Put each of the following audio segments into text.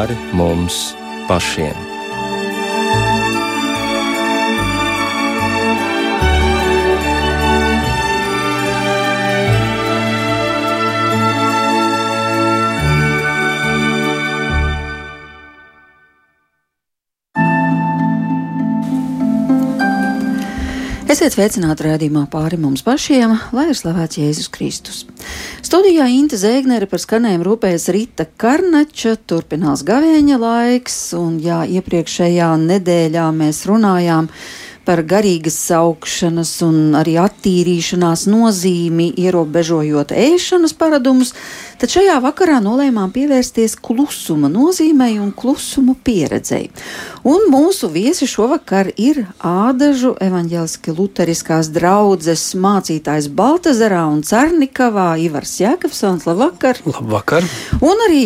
pāri mums pašiem. Esiet sveicināti rādījumā pāri mums pašiem, lai ir slavēts Jēzus Kristus. Studijā Inte Zēgnere par skanējumu rūpējas Rita Karnača, turpinās gavēņa laiks, un jā, iepriekšējā nedēļā mēs runājām par garīgas augšanas un arī attīrīšanās nozīmi, ierobežojot ēšanas paradumus, tad šajā vakarā nolēmām pievērsties klusuma nozīmei un klusumu pieredzei. Un mūsu viesi šovakar ir Ādažu evaņģēliski luteriskās draudzes mācītājs Baltazarā un Cernikavā Ivars Jēkabsons. Labvakar! Labvakar! Un arī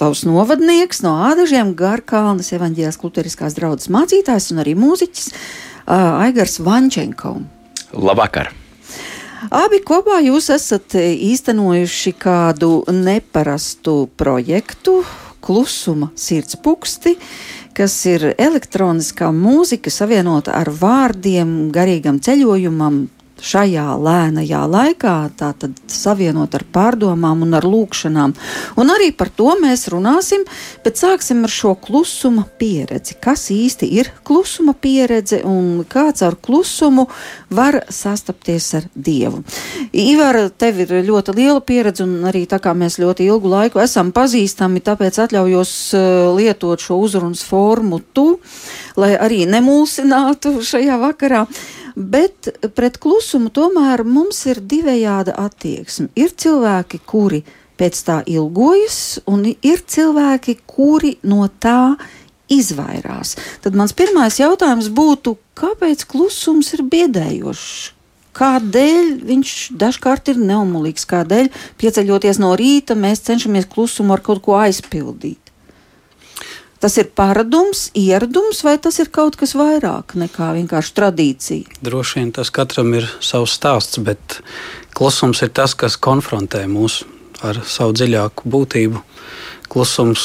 tavs novadnieks no Ādažiem Garkalnes evaņģēliskās luteriskās draudzes mācītājs un arī mūziķis Aigars Vančenko. Labvakar! Abi kopā jūs esat īstenojuši kādu neparastu projektu, klusuma sirdspūksti, kas ir elektroniskā mūzika savienota ar vārdiem, garīgam ceļojumam, šajā lēnajā laikā, tātad savienot ar pārdomām un ar lūkšanām. Un arī par to mēs runāsim, bet sāksim ar šo klusuma pieredzi. Kas īsti ir klusuma pieredze un kāds ar klusumu var sastapties ar Dievu? Ivar, tev ir ļoti liela pieredze un arī tā kā mēs ļoti ilgu laiku esam pazīstami, tāpēc atļaujos uh, lietot šo uzrunas formu tu, lai arī nemulsinātu šajā vakarā. Bet pret klusumu tomēr mums ir divējāda attieksme. Ir cilvēki, kuri pēc tā ilgojas, un ir cilvēki, kuri no tā izvairās. Tad mans pirmais jautājums būtu, kāpēc klusums ir biedējošs? Kādēļ viņš dažkārt ir neumolīgs? Kādēļ pieceļoties no rīta mēs cenšamies klusumu ar kaut ko aizpildīt? Tas ir paradums, ieradums, vai tas ir kaut kas vairāk nekā vienkārši tradīcija? Droši vien tas katram ir savs stāsts, bet klusums ir tas, kas konfrontē mūs ar savu dziļāku būtību. Klusums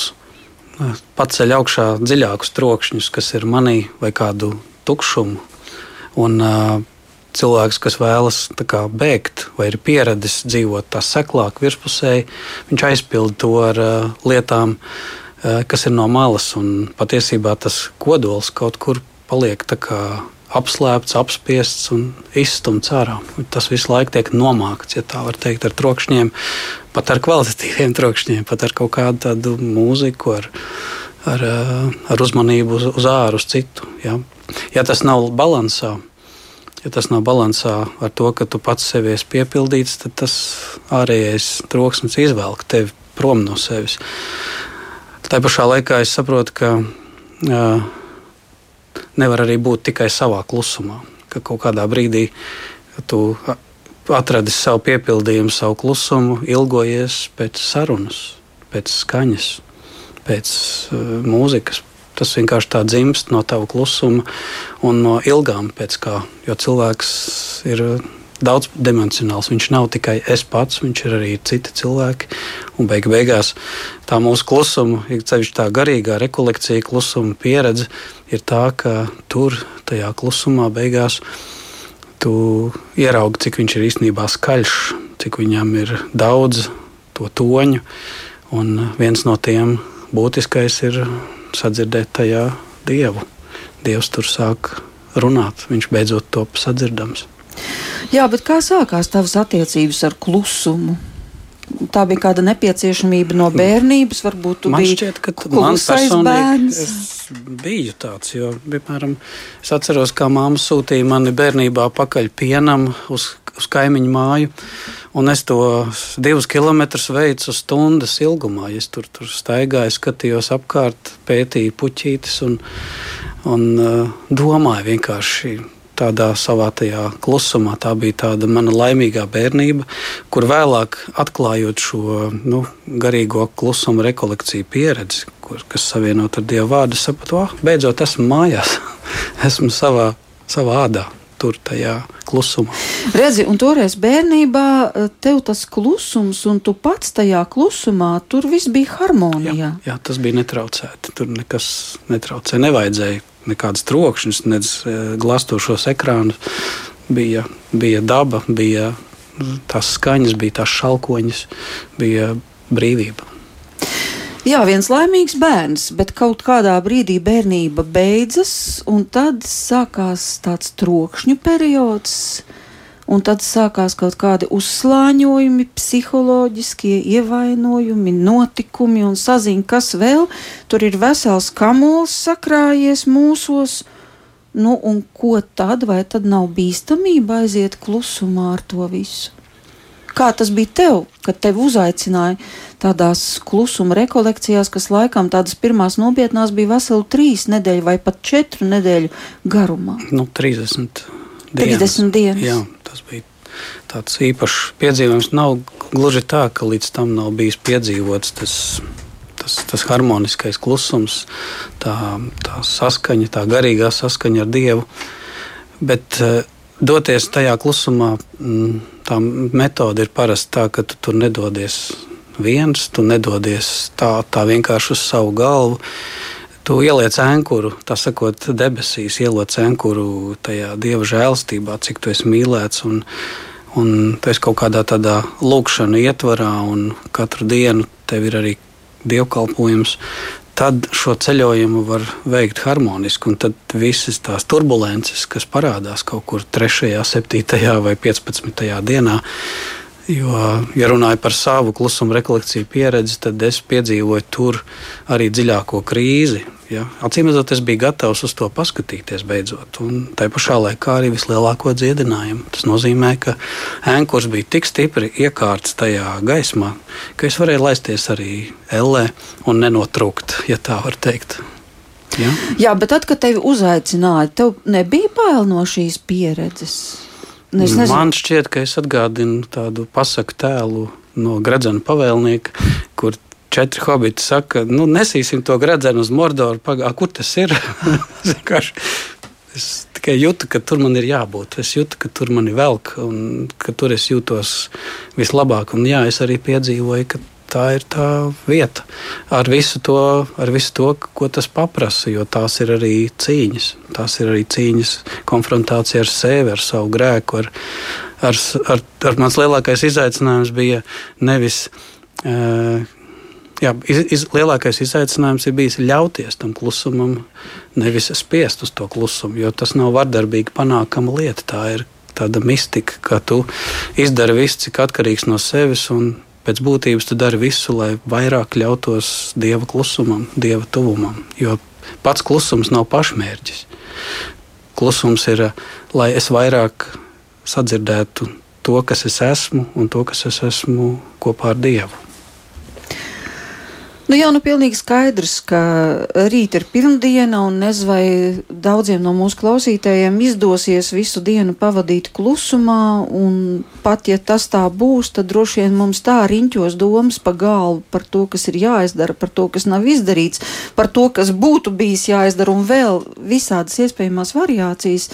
eh, paceļ augšā dziļākus trokšņus, kas ir manī vai kādu tukšumu. Un, uh, cilvēks, kas vēlas kā, bēgt vai ir pieradis dzīvot tā seklāk, virspusēji, viņš aizpild to ar uh, lietām, uh, kas ir no malas. Patiesībā tas kodols kaut kur paliek apslēpts, apspiests un izstumts ārā. Tas visu laiku tiek nomākts, ja tā var teikt, ar trokšņiem, pat ar kvalitatīviem trokšņiem, pat ar kaut kādu tādu mūziku, ar, ar, eh, ar uzmanību uz, uz āru, uz citu. Ja? ja tas nav balansā, ja tas nav balansā ar to, ka tu pats sevi esi piepildīts, tad tas ārējais troksnis izvelk tevi prom no sevis. Tā pašā laikā es saprotu, ka uh, nevar arī būt tikai savā klusumā. Ka kaut kādā brīdī tu atradi savu piepildījumu, savu klusumu, ilgojies pēc sarunas, pēc skaņas, pēc uh, mūzikas. Tas vienkārši tā dzimst no tava klusuma un no ilgām pēc kā. Jo cilvēks ir daudzdimensionāls. Viņš nav tikai es pats, viņš ir arī citi cilvēki. Un beig beigās tā mūsu klusuma, ceļš tā garīgā rekolekcija, klusuma pieredze ir tā, ka tur, tajā klusumā, beigās tu ieraugi, cik viņš ir īstenībā skaļš, cik viņam ir daudz to toņu. Un viens no tiem būtiskais ir sadzirdēt tajā dievu. Dievs tur sāk runāt, viņš beidzot top sadzirdams. Jā, bet kā sākās tavas attiecības ar klusumu? Tā bija kāda nepieciešamība no bērnības, varbūt tu man biji šķiet, ka man personīgi es biju tāds, jo, piemēram, es atceros, kā māma sūtīja mani bērnībā pakaļ pienam uz, uz kaimiņu māju, un es to divus kilometrus veicu stundas ilgumā. Es tur, tur staigāju, skatījos apkārt, pētīju puķītes un, un uh, domāju vienkārši tādā savā tajā klusumā. Tā bija tāda mana laimīgā bērnība, kur vēlāk atklājot šo nu, garīgo klusuma rekolekciju pieredzi, kur, kas savienot ar Dievu vārdu, sapratu, ah, beidzot esmu mājās, esmu savā, savā ādā. tur tajā klusumā. Redzi, un toreiz bērnībā eh, tev tas klusums, un tu pats tajā klusumā, tur viss bija harmonijā. Jā, jā tas bija netraucēti. Tur nekas netraucēja. Nevajadzēja nekādas trokšņas, nedz eh, glāstošos ekrānus. Bija, bija daba, bija tās skaņas, bija tās šalkoņas, bija brīvība. Jā, viens laimīgs bērns, bet kaut kādā brīdī bērnība beidzas, un tad sākās tāds trokšņu periods. Un tad sākās kaut kādi uzslāņojumi, psiholoģiskie ievainojumi, notikumi un saziņa, kas vēl tur ir vesels kamols sakrājies mūsos. Nu, un ko tad, vai tad nav bīstamība aiziet klusumā ar to visu? Kā tas bija tev, kad tevi uzaicināja tādās klusuma rekolekcijās, kas laikam tādas pirmās nopietnās bija veseli trīs nedēļu vai pat četru nedēļu garumā? Nu, 30 dienas. 30 dienas. Jā, tas bija tāds īpašs piedzīvojums. Nav gluži tā, ka līdz tam nav bijis piedzīvots tas, tas, tas harmoniskais klusums, tā, tā saskaņa, tā garīgā saskaņa ar Dievu. Bet uh, doties tajā klusumā. Mm, tā metode ir parasti tā, ka tu tur nedodies viens, tu nedodies tā, tā vienkārši uz savu galvu. Tu ieliec ankuru, tā sakot, debesīs, ieliec ankuru tajā dieva žēlstībā, cik tu esi mīlēts. Un, un tu esi kaut kādā tādā lūkšana ietvarā, un katru dienu tev ir arī dievkalpojums tad šo ceļojumu var veikt harmoniski. Un tad visas tās turbulences, kas parādās kaut kur 3., 7. vai 15. dienā, Jo, ja runāju par savu klusuma rekolekciju pieredzi, tad es piedzīvoju tur arī dziļāko krīzi. Ja? Acīm redzot, es biju gatavs uz to paskatīties beidzot, un tā pašā laikā arī vislielāko dziedinājumu. Tas nozīmē, ka ēnkurs bija tik stipri iekārts tajā gaismā, ka es varēju laisties arī ellē un nenotrūkt, ja tā var teikt. Ja? Jā, bet tad, kad tevi uzaicināja, tev nebija bail no šīs pieredzes. Nu, Man šķiet, ka es atgādinu tādu pasaku tēlu no Gradzena pavēlnieka, kur četri hobiti saka, nu, nesīsim to gradzenu uz Mordoru. Pagā, kur tas ir? es tikai jūtu, ka tur man ir jābūt. Es jūtu, ka tur man ir velk un ka tur es jūtos vislabāk. Un jā, es arī piedzīvoju, ka tā ir tā vieta ar visu to, ar visu to ko tas prasa. Jo tās ir arī cīņas. Tās ir arī cīņas, konfrontācija ar sevi, ar savu grēku. Ar, ar, ar, ar mans lielākais izaicinājums bija nevis. Uh, Jā, iz, iz, lielākais izaicinājums ir bijis ļauties tam klusumam, nevis spiest uz to klusumu, jo tas nav vardarbīgi panākama lieta. Tā ir tāda mistika, ka tu izdari visu, cik atkarīgs no sevis, pēc būtības tu dari visu, lai vairāk ļautos dieva klusumam, dieva tuvumam. Jo pats klusums nav pašmērķis. Klusums ir, lai es vairāk sadzirdētu to, kas es esmu, un to, kas es esmu kopā ar Dievu. Nu, jau nu pilnīgi skaidrs, ka rīt ir pirmdiena, un nezinu, vai daudziem no mūsu klausītājiem izdosies visu dienu pavadīt klusumā, un pat ja tas tā būs, tad droši vien mums tā riņķos domas pa galvu par to, kas ir jāizdara, par to, kas nav izdarīts, par to, kas būtu bijis jāizdara, un vēl visādas iespējamās variācijas.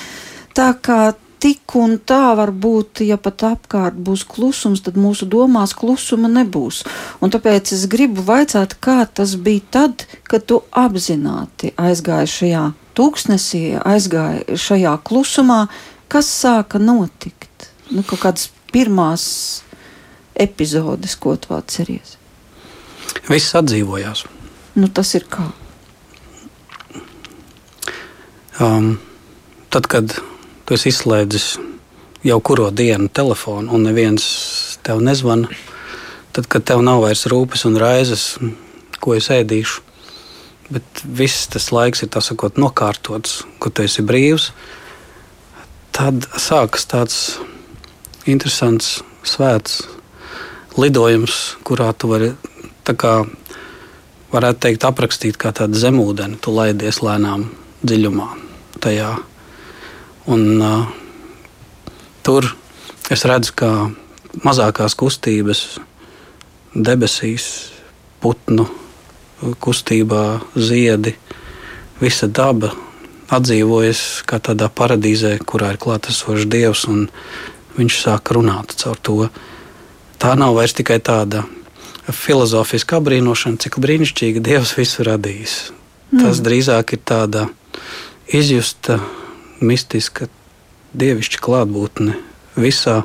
Tā kā tik un tā var būt, ja pat apkārt būs klusums, tad mūsu domās klusuma nebūs. Un tāpēc es gribu vaicāt, kā tas bija tad, kad tu apzināti aizgāji šajā tūkstnesī, aizgāji šajā klusumā, kas sāka notikt? Nu, kaut kādas pirmās epizodes, ko tu atceries? Viss atdzīvojās. Nu, tas ir kā? Um, tad, kad tu esi izslēdzis jau kuro dienu telefonu, un neviens tev nezvana. Tad, kad tev nav vairs rūpes un raizes, ko es ēdīšu, bet viss tas laiks ir sakot, nokārtots, kur tu esi brīvs, tad sākas tāds interesants, svēts lidojums, kurā tu vari, kā, varētu teikt, aprakstīt kā tādu zemūdeni. Tu laidies lēnām dziļumā tajā Un, uh, tur es redzu, ka mazākās kustības debesīs, putnu kustībā, ziedi, visa daba atdzīvojas kā tādā paradīzē, kurā ir klātesošs dievs, un viņš sāk runāt caur to. Tā nav vairs tikai tāda filozofiska apbrīnošana, cik brīnišķīgi dievs visu radījis. Mm. Tas drīzāk ir tāda izjusta, mistiska, dievišķa klātbūtne visā,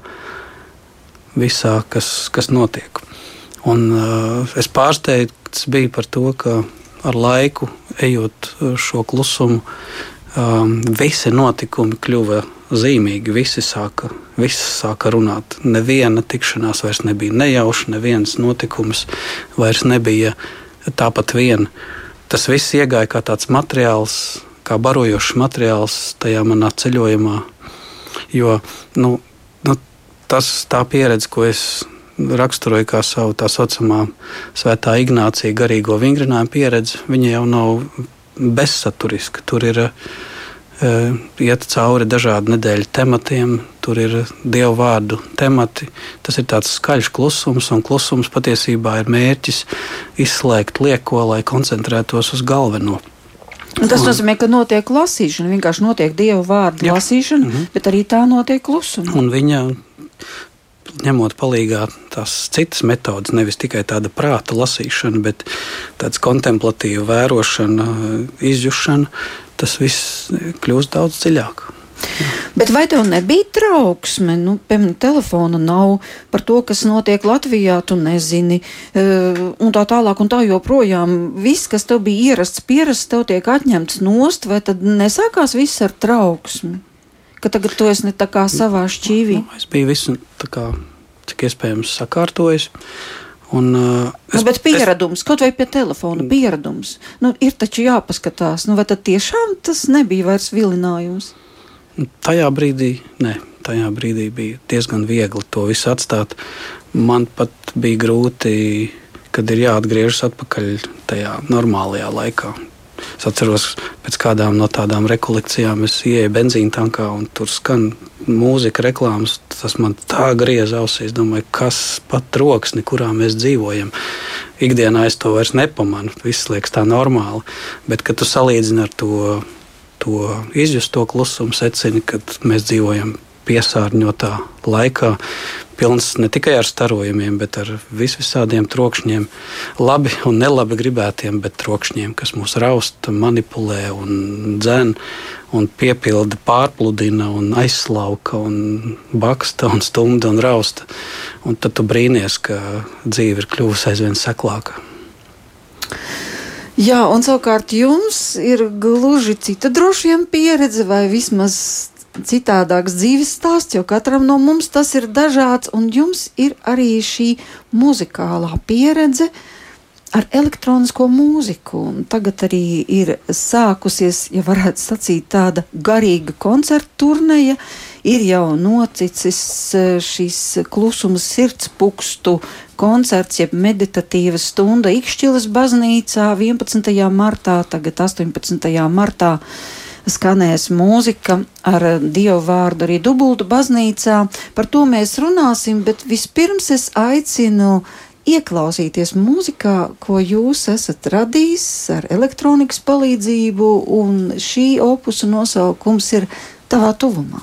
visā kas, kas notiek. Un, uh, es pārsteigts biju par to, ka ar laiku, ejot šo klusumu, um, visi notikumi kļuva zīmīgi. Visi sāka, visi sāka runāt. Neviena tikšanās vairs nebija nejauša, neviens notikums vairs nebija tāpat vien. Tas viss iegāja kā tāds materiāls, kā barojošs materiāls tajā manā ceļojumā. Jo nu, nu, tas tā pieredze, ko es raksturoju kā savu tā saucamā svētā Ignācija garīgo vingrinājumu pieredzi, viņa jau nav bezsaturiska. Tur ir uh, iet cauri dažādu nedēļu tematiem, tur ir dievu vārdu temati. Tas ir tāds skaļš klusums, un klusums patiesībā ir mērķis izslēgt lieko, lai koncentrētos uz galveno. Tas nozīmē, ka notiek lasīšana, vienkārši notiek dievu vārdu Jā. lasīšana, mm -hmm. bet arī tā notiek klusumā. Un viņa ņemot palīdzīgā tās citas metodes, nevis tikai tāda prāta lasīšana, bet tāda kontemplatīva vērošana, izjušana, tas viss kļūst daudz dziļāk. Bet vai tev nebija trauksme? Nu, piemēram, telefona nav par to, kas notiek Latvijā, tu nezini, uh, un tā tālāk, un tā joprojām. Viss, kas tev bija ierasts, pierasts, tev tiek atņemts nost, vai tad nesākās viss ar trauksmi? ka tagad tu esi ne tā kā savā šķīvī? Nu, es biju visu tā kā, cik iespējams, sakārtojis. Un, uh, es, nu, bet pieredums, es... kaut vai pie telefona pieredums, nu, ir taču jāpaskatās, nu, vai tad tiešām tas nebija vairs vilinājums? Tajā brīdī, nē, tajā brīdī bija diezgan viegli to visu atstāt. Man pat bija grūti, kad ir jāatgriežas atpakaļ tajā normālajā laikā. Es atceros, pēc kādām no tādām rekolekcijām es ienāku benzīna tankā un tur skan mūzika, reklāmas. Tas man tā griez ausīs. Es domāju, kas pat troksni, kurā mēs dzīvojam. Ikdienā es to vairs nepamanu. Viss liekas tā normāli. Bet, kad tu salīdzini ar to, to izjusto klusumu, secini, ka mēs dzīvojam piesārņotā laikā, pilns ne tikai ar starojumiem, bet ar vis visādiem trokšņiem, labi un nelabi gribētiem, bet trokšņiem, kas mūs rausta, manipulē un dzen un piepilda, pārpludina un aizslauka un baksta un stumda un rausta. Un tad tu brīnies, ka dzīve ir kļuvusi aizvien seklāka. Jā, un savukārt jums ir gluži cita droši vien pieredze, vai vismaz citādāks dzīves stāsts, jo katram no mums tas ir dažāds, un jums ir arī šī muzikālā pieredze ar elektronisko mūziku. Un tagad arī ir sākusies, ja varētu sacīt, tāda garīga koncerta turneja. Ir jau noticis e, šis klusuma sirds pukstu koncerts, jeb meditatīva stunda Ikšķilas baznīcā 11. martā, tagad 18. martā skanēs mūzika ar dievu vārdu arī dubultu baznīcā. Par to mēs runāsim, bet vispirms es aicinu ieklausīties mūzikā, ko jūs esat radījis ar elektronikas palīdzību, un šī opusa nosaukums ir Tavā tuvumā.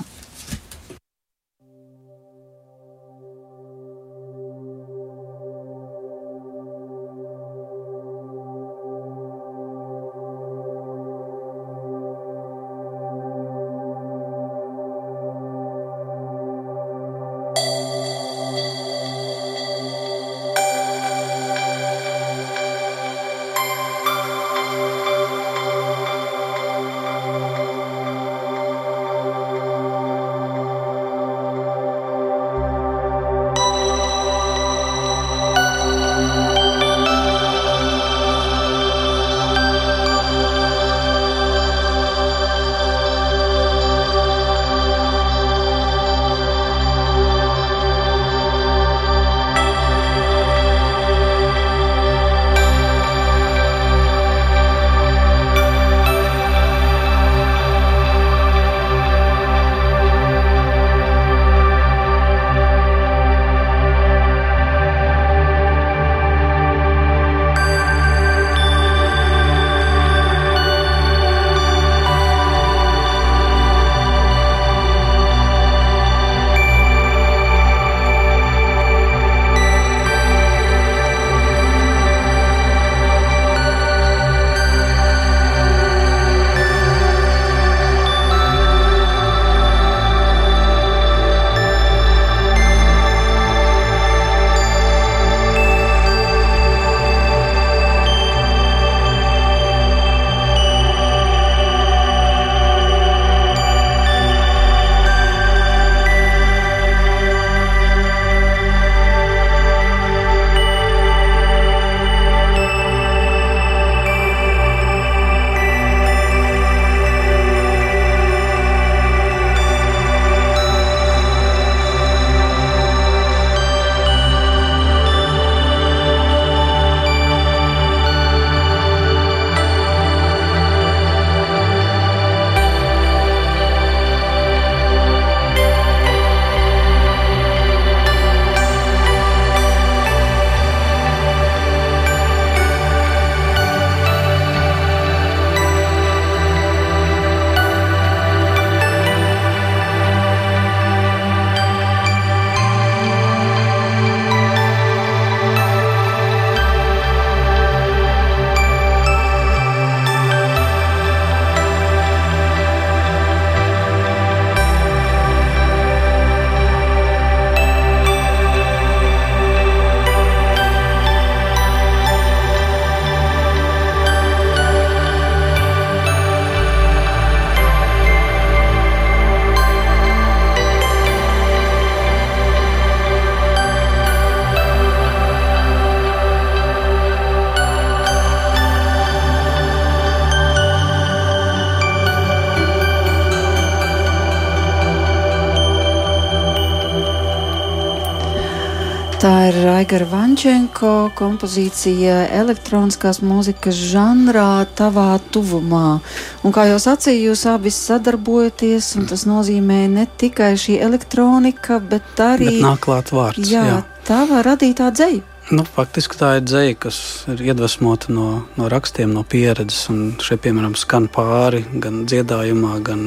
Tā ir Raigara Vančenko kompozīcija elektroniskās mūzikas žanrā, tavā tuvumā. Un kā jau sacīju, jūs abi sadarbojaties, un tas nozīmē ne tikai šī elektronika, bet arī. Bet nāk klāt vārds. Jā, jā. tava radītā dzēja. Nu, faktiski tā ir dzēja, kas ir iedvesmota no, no rakstiem, no pieredzes. Un šeit, piemēram, skan pāri gan dziedājumā, gan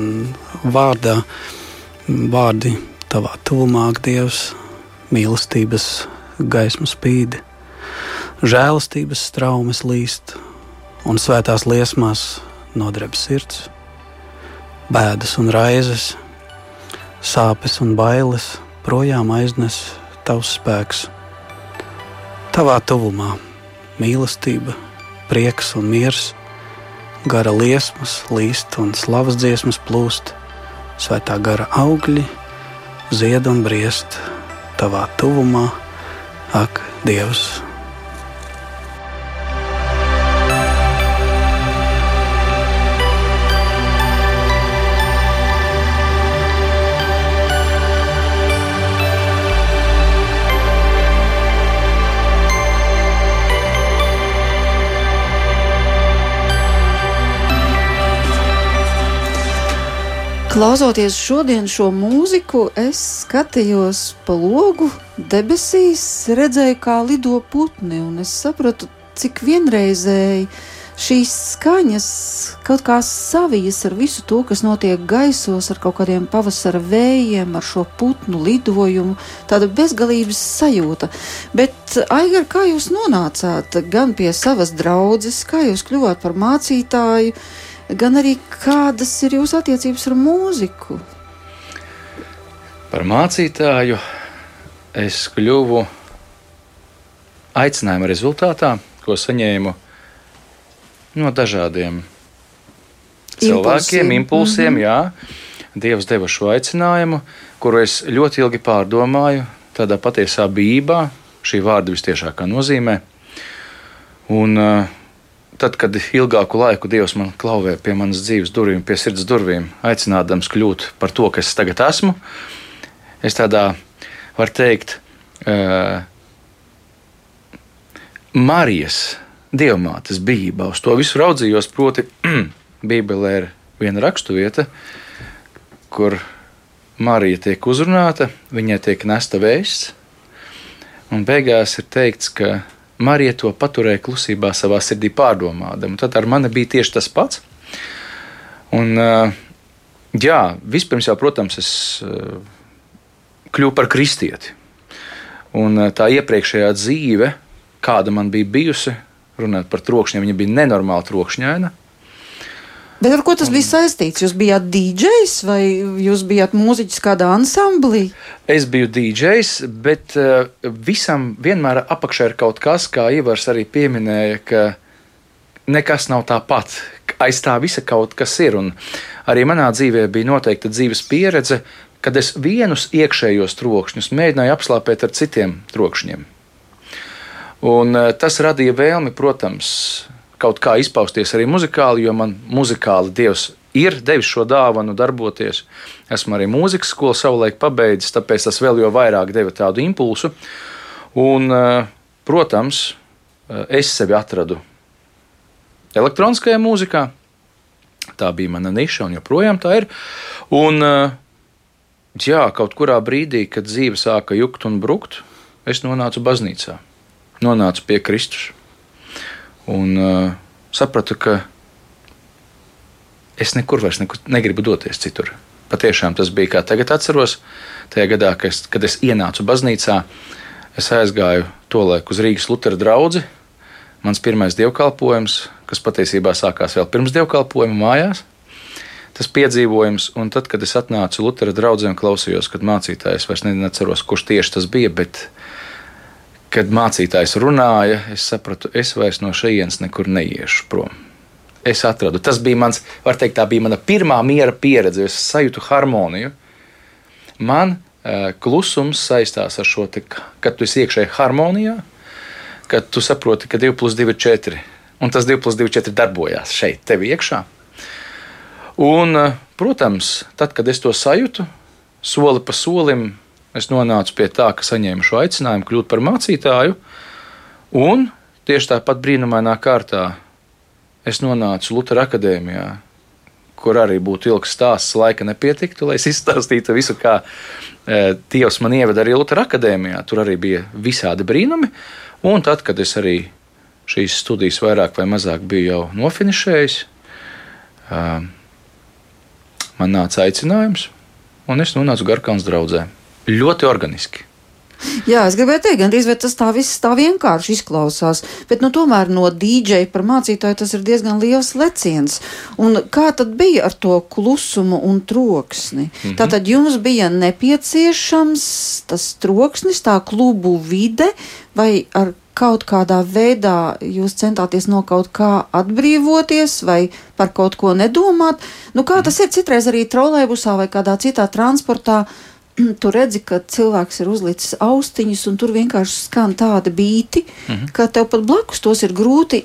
vārdā. Vārdi tavā tuvumā, Dievs, mīlestības gaisma spīd, žēlastības traumas līst un svētās liesmās nodreb sirds, bēdas un raizes, sāpes un bailes projām aiznes tavs spēks. Tavā tuvumā mīlestība, prieks un miers, gara liesmas līst un slavas dziesmas plūst, svētā gara augļi zied un briest tavā tuvumā, ak, Dievs! Klausoties šodien šo mūziku, es skatījos pa logu debesīs, redzēju, kā lido putni, un es sapratu, cik vienreizēji šīs skaņas kaut kā savijas ar visu to, kas notiek gaisos, ar kaut kādiem pavasara vējiem, ar šo putnu lidojumu, tāda bezgalības sajūta. Bet, Aigar, kā jūs nonācāt gan pie savas draudzes, kā jūs kļuvāt par mācītāju? Gan arī kādas ir jūsu attiecības ar mūziku? Par mācītāju es kļuvu aicinājuma rezultātā, ko saņēmu no dažādiem cilvēkiem, impulsiem. Mm -hmm. Jā, Dievs deva šo aicinājumu, kuru es ļoti ilgi pārdomāju, tādā patiesā bībā, šī vārda visciešākā nozīmē. Un, uh, tad, kad ilgāku laiku Dievs man klauvē pie manas dzīves durvīm, pie sirds durvīm, aicinādams kļūt par to, kas es tagad esmu, es tādā, var teikt, uh, Marijas dievmātes bijībā uz to visu raudzījos. Proti, Bībelē ir viena raksturvieta, kur Marija tiek uzrunāta, viņai tiek nesta vēsts, un beigās ir teikts, ka Marija to paturēja klusībā savā sirdī pārdomādama. Tad ar mani bija tieši tas pats. Un, jā, vispirms jau, protams, es kļuvu par kristieti. Un tā iepriekšējā dzīve, kāda man bija bijusi, runājot par trokšņiem, viņa bija nenormāli trokšņaina. Bet ar ko tas bija saistīts? Jūs bijāt DJs vai jūs bijāt mūziķis kādā ansamblī? Es biju DJs, bet uh, visam vienmēr apakšā ir kaut kas, kā Ivars arī pieminēja, ka nekas nav tāpat. Aiz tā visa kaut kas ir. Un arī manā dzīvē bija noteikta dzīves pieredze, kad es vienus iekšējos trokšņus mēģināju apslāpēt ar citiem trokšņiem. Un, uh, tas radīja vēlmi, protams, kaut kā izpausties arī muzikāli, jo man muzikāli Dievs ir devis šo dāvanu darboties. Esmu arī mūzikas skolu savulaik pabeidzis, tāpēc tas vēl jo vairāk deva tādu impulsu. Un, eh, protams, eh, es sevi atradu elektroniskajā mūzikā. Tā bija mana niša, un joprojām tā ir. Un, eh, jā, kaut kurā brīdī, kad dzīve sāka jukt un brukt, es nonācu baznīcā, nonācu pie Kristus. Un uh, sapratu, ka es nekur vairs nekur, negribu doties citur. Patiešām tas bija kā tagad atceros. Tajā gadā, kad es, kad es ienācu baznīcā, es aizgāju to laiku uz Rīgas Lutera draugu. Mans pirmais dievkalpojums, kas patiesībā sākās vēl pirms dievkalpojuma mājās, tas piedzīvojums. Un tad, kad es atnācu Lutera draugiem, klausījos, kad mācītājs vairs neatceros, kurš tieši tas bija, bet kad mācītājs runāja, es sapratu, es vairs no šejienes nekur neiešu prom. Es atradu, tas bija mans, var teikt, tā bija mana pirmā miera pieredze. Es sajūtu harmoniju. Man uh, klusums saistās ar šo, te, kad tu esi iekšēji harmonijā, kad tu saproti, ka 2 plus 2 ir 4. Un tas 2 plus 2 4 darbojās šeit, tev iekšā. Un, uh, protams, tad, kad es to sajūtu, soli pa solim es nonācu pie tā, ka saņēmu šo aicinājumu kļūt par mācītāju, un tieši tāpat brīnumainā kārtā es nonācu Lutera akadēmijā, kur arī būtu ilgs stāsts, laika nepietiktu, lai es izstāstītu visu, kā e, Dievs man ieveda arī Lutera akadēmijā. Tur arī bija visādi brīnumi, un tad, kad es arī šīs studijas vairāk vai mazāk biju jau nofinišējis, e, man nāca aicinājums, un es nonācu Garkāns draugzē. Ļoti organiski. Jā, es gribēju teikt, gan arī tas tā viss tā vienkārši izklausās, bet nu, tomēr no dīdžeja par mācītāju tas ir diezgan liels leciens. Un kā tad bija ar to klusumu un troksni? Mm -hmm. Tātad jums bija nepieciešams tas troksnis, tā klubu vide, vai ar kaut kādā veidā jūs centāties no kaut kā atbrīvoties vai par kaut ko nedomāt? Nu, kā tas ir citreiz arī trolēbusā vai kādā citā transportā? tu redzi, ka cilvēks ir uzlicis austiņas, un tur vienkārši skan tāda bīti, mm -hmm. ka tev pat blakus tos ir grūti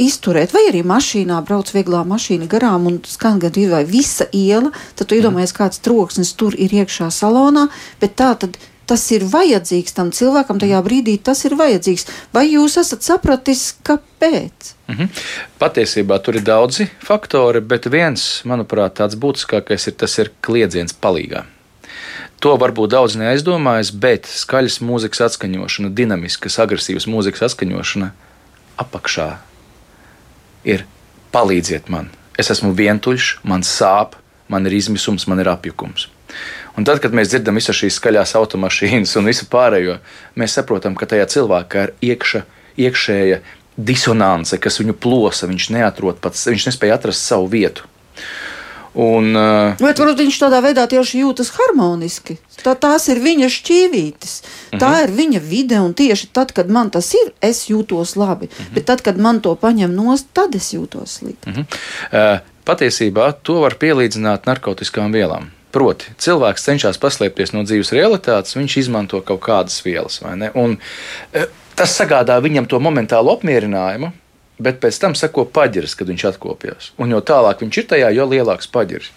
izturēt. Vai arī mašīnā brauc vieglā mašīna garām un skan gan vai visa iela, tad tu iedomājies, kāds troksnis tur ir iekšā salonā, bet tā tad. Tas ir vajadzīgs tam cilvēkam, tajā brīdī tas ir vajadzīgs. Vai jūs esat sapratis, kāpēc? Mm -hmm. Patiesībā tur ir daudzi faktori, bet viens, manuprāt, tāds būtiskākais ir tas ir kliedziens palīdzībā. To varbūt daudz neaizdomājas, bet skaļas mūzikas atskaņošana, dinamiskas, agresīvas mūzikas atskaņošana apakšā ir palīdziet man. Es esmu vientuļš, man sāp, man ir izmisums, man ir apjukums. Un tad, kad mēs dzirdam visas šīs skaļās automašīnas un visu pārējo, mēs saprotam, ka tajā cilvēkā ir iekša, iekšēja disonance, kas viņu plosa. Viņš pats, viņš nespēja atrast savu vietu. Un, uh, Bet varbūt viņš tādā veidā tieši jūtas harmoniski. Tā, tās ir viņa šķīvītes, uh -huh. tā mhm. ir viņa vide, un tieši tad, kad man tas ir, es jūtos labi. Uh mhm. -huh. Bet tad, kad man to paņem nost, tad es jūtos slikti. Uh -huh. uh, patiesībā to var pielīdzināt narkotikām vielām. Proti, cilvēks cenšas paslēpties no dzīves realitātes, viņš izmanto kaut kādas vielas. Un, uh, tas sagādā viņam to momentālu apmierinājumu, bet pēc tam seko paģirs, kad viņš atkopjas. Un jo tālāk viņš ir tajā, jo lielāks paģirs.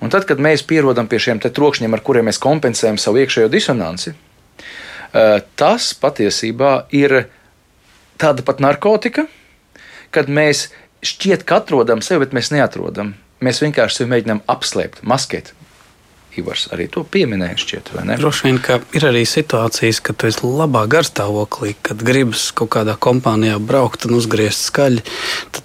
Un tad, kad mēs pierodam pie šiem trokšņiem, ar kuriem mēs kompensējam savu iekšējo disonanci, eh, tas patiesībā ir tāda pat narkotika, kad mēs šķiet, ka atrodam sevi, bet mēs neatrodam. Mēs vienkārši sevi mēģinām apslēpt, maskēt. Ivars arī to pieminēja. Šķiet, Droši vien, ka ir arī situācijas, kad tu esi labā garstāvoklī, kad gribas kaut kādā kompānijā braukt un uzgriezt skaļi.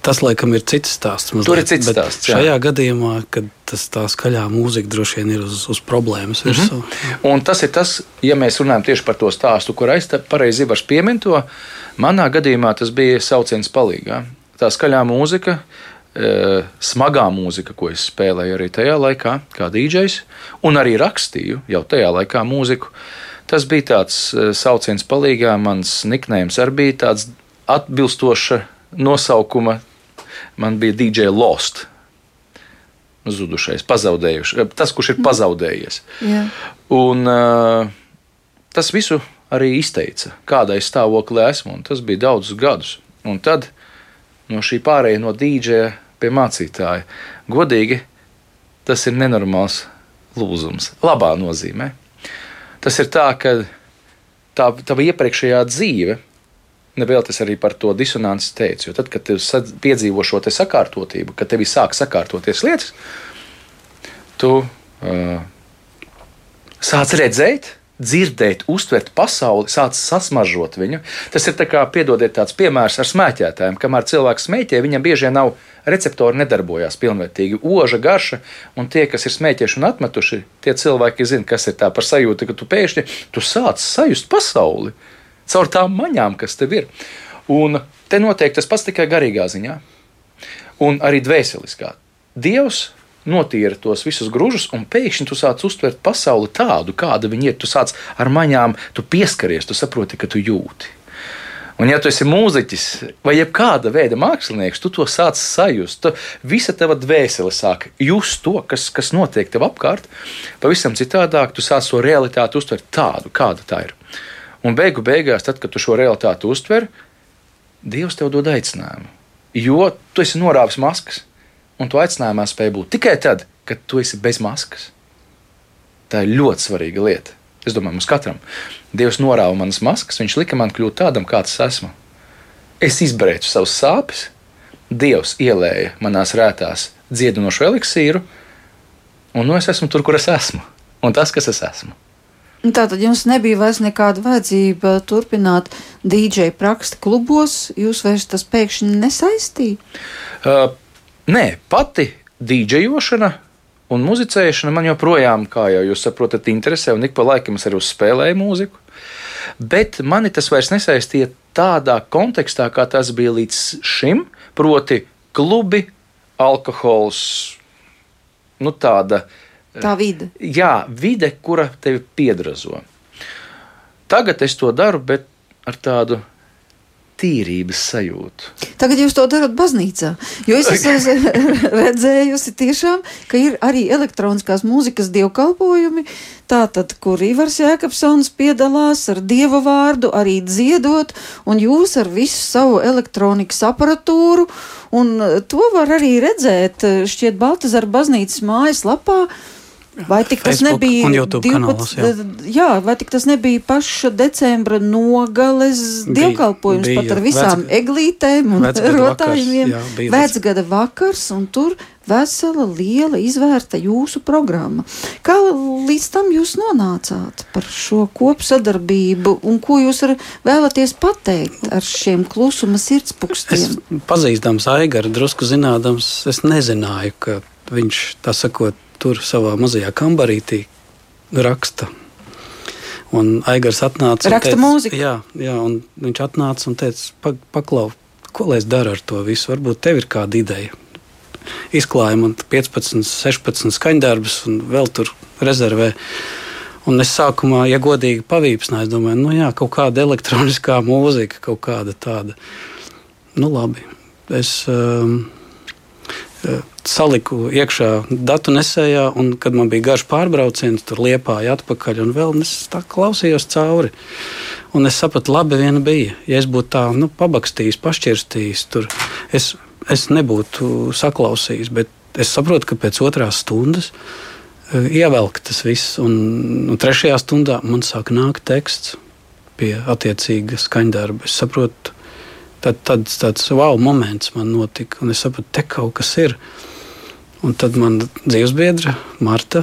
Tas, laikam, ir cits stāsts. Mazliet. Tur ir cits Bet stāsts. Jā. Šajā gadījumā, kad tas tā skaļā mūzika droši vien ir uz, uz problēmas mm -hmm. virsū. Un tas ir tas, ja mēs runājam tieši par to stāstu, kur aizstāv pareizi Ivars piemin to. Manā gadījumā tas bija sauciens palīgā. Tā skaļā mūzika smagā mūzika, ko es spēlēju arī tajā laikā, kā DJs, un arī rakstīju jau tajā laikā mūziku. Tas bija tāds eh, sauciens palīgā, mans niknējums arī bija tāds atbilstoša nosaukuma. Man bija DJ Lost. Zudušais, pazaudējušais, eh, tas, kurš ir mhm. pazaudējies. Yeah. Un, tas visu arī izteica, kādā stāvoklī esmu, un tas bija daudzus gadus. Un tad no šī pārējā no dīdžeja pie mācītāja. Godīgi, tas ir nenormāls lūzums, labā nozīmē. Tas ir tā, ka tā tava iepriekšējā dzīve, nevēl tas arī par to disonanci teicu, jo tad, kad tu piedzīvo šo te sakārtotību, kad tev sāk sakārtoties lietas, tu uh, sāc redzēt, dzirdēt, uztvert pasauli, sācis sasmažot viņu. Tas ir kā, piedodiet, tāds piemērs ar smēķētājiem. Kamēr cilvēks smēķē, viņam bieži vien nav receptori nedarbojās pilnvērtīgi. Oža, garša, un tie, kas ir smēķējuši un atmetuši, tie cilvēki zina, kas ir tā par sajūtu, ka tu pēkšņi tu sāc sajust pasauli caur tām maņām, kas tev ir. Un te notiek tas pats tikai garīgā ziņā, un arī dvēseliskā. Dievs notīra tos visus grūžus, un pēkšņi tu sāc uztvert pasauli tādu, kāda viņa ir. Tu sāc ar maņām, tu pieskaries, tu saproti, ka tu jūti. Un, ja tu esi mūziķis vai jebkāda veida mākslinieks, tu to sāc sajust. Tu, visa tava dvēsele sāk just to, kas, kas notiek tev apkārt. Pavisam citādāk, tu sāc to realitāti uztvert tādu, kāda tā ir. Un beigu beigās, tad, kad tu šo realitāti uztver, Dievs tev dod aicinājumu. Jo tu esi norāvis maskas un tu aicinājumā spēj būt tikai tad, kad tu esi bez maskas. Tā ir ļoti svarīga lieta. Es domāju, mums katram. Dievs norāva manas maskas, viņš lika man kļūt tādam, kāds es esmu. Es izbrēcu savus sāpes, Dievs ielēja manās rētās dziedinošu eliksīru, un nu es esmu tur, kur es esmu, un tas, kas es esmu. Tātad jums nebija vairs nekāda vajadzība turpināt DJ praksa klubos, jūs vairs tas pēkšņi nesaistīja? Uh, nē, pati dīdžejošana un muzicēšana man joprojām, kā jau jūs saprotat, interesē, un ik pa laikam es arī uzspēlēju mūziku. Bet mani tas vairs nesaistīja tādā kontekstā, kā tas bija līdz šim, proti, klubi, alkohols, nu tāda. Tā vide. Jā, vide, kura tevi piedrazo. Tagad es to daru, bet ar tādu tīrības sajūtu. Tagad jūs to darat baznīcā. Jo es esmu redzējusi, tiešām, ka ir arī elektroniskās mūzikas dievkalpojumi, tātad, kur Ivars Jēkabsons piedalās ar dievu vārdu, arī dziedot, un jūs ar visu savu elektronikas aparatūru, un to var arī redzēt šķiet Baltazar baznīcas mājaslapā. lapā Vai tik tas Facebook nebija un YouTube 12, kanālos, jā. jā, vai tik tas nebija paša decembra nogales dievkalpojums bija pat ar visām vecgada- eglītēm un rotājumiem? vakars, jā, Vecgada vakars, un tur vesela liela izvērta jūsu programma. Kā līdz tam jūs nonācāt par šo kopsadarbību, un ko jūs vēlaties pateikt ar šiem klusuma Es sirdspukstiem? pazīstams Aigaru, drusku zinādams, es nezināju, ka viņš tā sakot, tur savā mazajā kambarītī raksta. Un Aigars atnāca. Raksta mūziku? Jā, jā, un viņš atnāca un teica, "Pa- paklau, ko lai es daru ar to visu? Varbūt tev ir kāda ideja. Izklāja man 15, 16 skaņdarbus un vēl tur rezervē. Un es sākumā, ja godīgi pavīpsnāju, es domāju, nu jā, kaut kāda elektroniskā mūzika, kaut kāda tāda. Nu labi. Es um, saliku iekšā datu nesējā, un kad man bija garš pārbrauciens, tur liepāja atpakaļ, un vēl es tā klausījos cauri. Un es sapratu, labi, viena bija. Ja es būtu tā nu, pabakstījis, pašķirstījis, tur es, es nebūtu saklausījis. Bet es saprotu, ka pēc otrās stundas eh, ievelk tas viss, un, un trešajā stundā man sāk nākt teksts pie attiecīga skaņdarba. Es saprotu, tad, tad tāds wow moments man notika, un es sapratu, te kaut kas ir. Un tad man dzīvesbiedra Marta,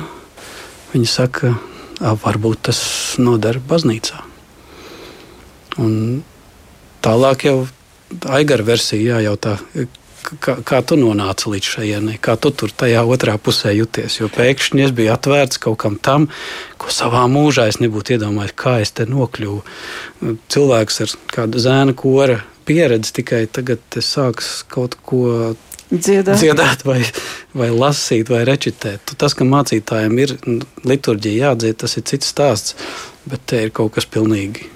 viņa saka, "Ā, varbūt tas noder baznīcā. Un tālāk jau Aigara versija jājautā, kā, kā tu nonāci līdz šajienai, kā tu tur tajā otrā pusē jūties. Jo pēkšņi es biju atvērts kaut kam tam, ko savā mūžā es nebūtu iedomājies, kā es te nokļuvu. Cilvēks ar kādu zēna kora pieredzi tikai tagad es sāku kaut ko Dziedāt. dziedāt, vai, vai lasīt, vai rečitēt. Tu Tas, ka mācītājiem ir nu, liturģija jādzied, tas ir cits stāsts, bet te ir kaut kas pilnīgi.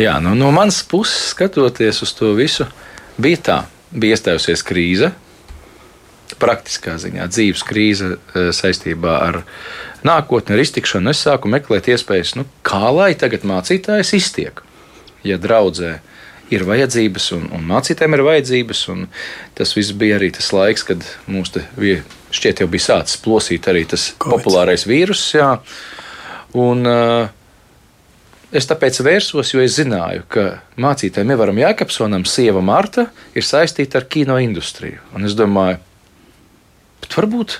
Jā, nu, no manas puses, skatoties uz to visu, bija tā, bija iestājusies krīze. Praktiskā ziņā dzīves krīze eh, saistībā ar nākotni, ar iztikšanu. Es sāku meklēt iespējas, nu, kā lai tagad mācītājs iztiek. Ja draudzē ir vajadzības, un, un mācītājiem ir vajadzības, tas viss bija arī tas laiks, kad mums bija, šķiet, jau bija sācis plosīt arī tas Kovids. populārais vīrus. Jā. Un, uh, Es tāpēc vērsos, jo es zināju, ka mācītājiem Evaram Jēkabsonam sieva Marta ir saistīta ar kino industriju. Un es domāju, bet varbūt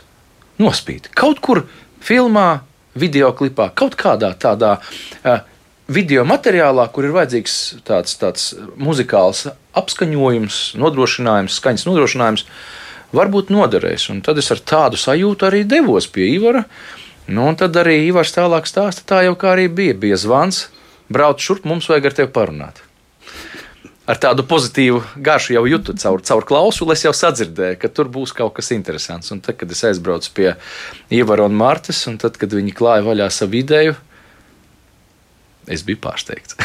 nospīd kaut kur filmā, video klipā, kaut kādā tādā uh, video materiālā, kur ir vajadzīgs tāds, tāds muzikāls apskaņojums, nodrošinājums, skaņas nodrošinājums, varbūt noderēs. Un tad es ar tādu sajūtu arī devos pie Ivara. Nu, un tad arī Ivars tālāk stāsta, tā jau kā arī bija. Bija zvans, brauc šurp, mums vajag ar tevi parunāt. Ar tādu pozitīvu garšu jau jūtu caur, caur klausuli. Es jau sadzirdēju, ka tur būs kaut kas interesants. Un tad, kad es aizbraucu pie Ivara un Martas, un tad, kad viņi klāja vaļā savu ideju, es biju pārsteigts.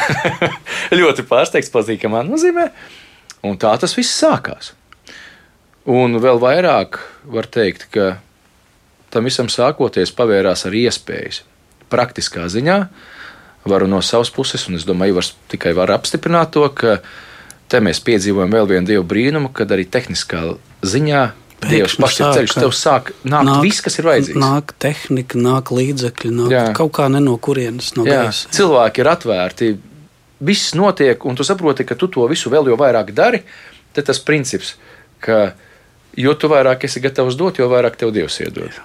Ļoti pārsteigts, patīkamā nozīmē. Un tā tas viss sākās. Un vēl vairāk var teikt, ka tam visam sākoties pavērās arī iespējas. Praktiskā ziņā varu no savas puses, un es domāju, Ivars tikai var apstiprināt to, ka te mēs piedzīvojam vēl vienu dievu brīnumu, kad arī tehniskā ziņā Dievs pats ir ceļš, tev sāk nākt nāk, viss, kas ir vajadzīgs. Nāk tehnika, nāk līdzekļi, nāk Jā. kaut kā ne no kurienes, no gaisa. Cilvēki ir atvērti, viss notiek, un tu saproti, ka tu to visu vēl jau vairāk dari. Tad tas princips, ka jo tu vairāk esi gatavs dot, jo vairāk tev Dievs iedod.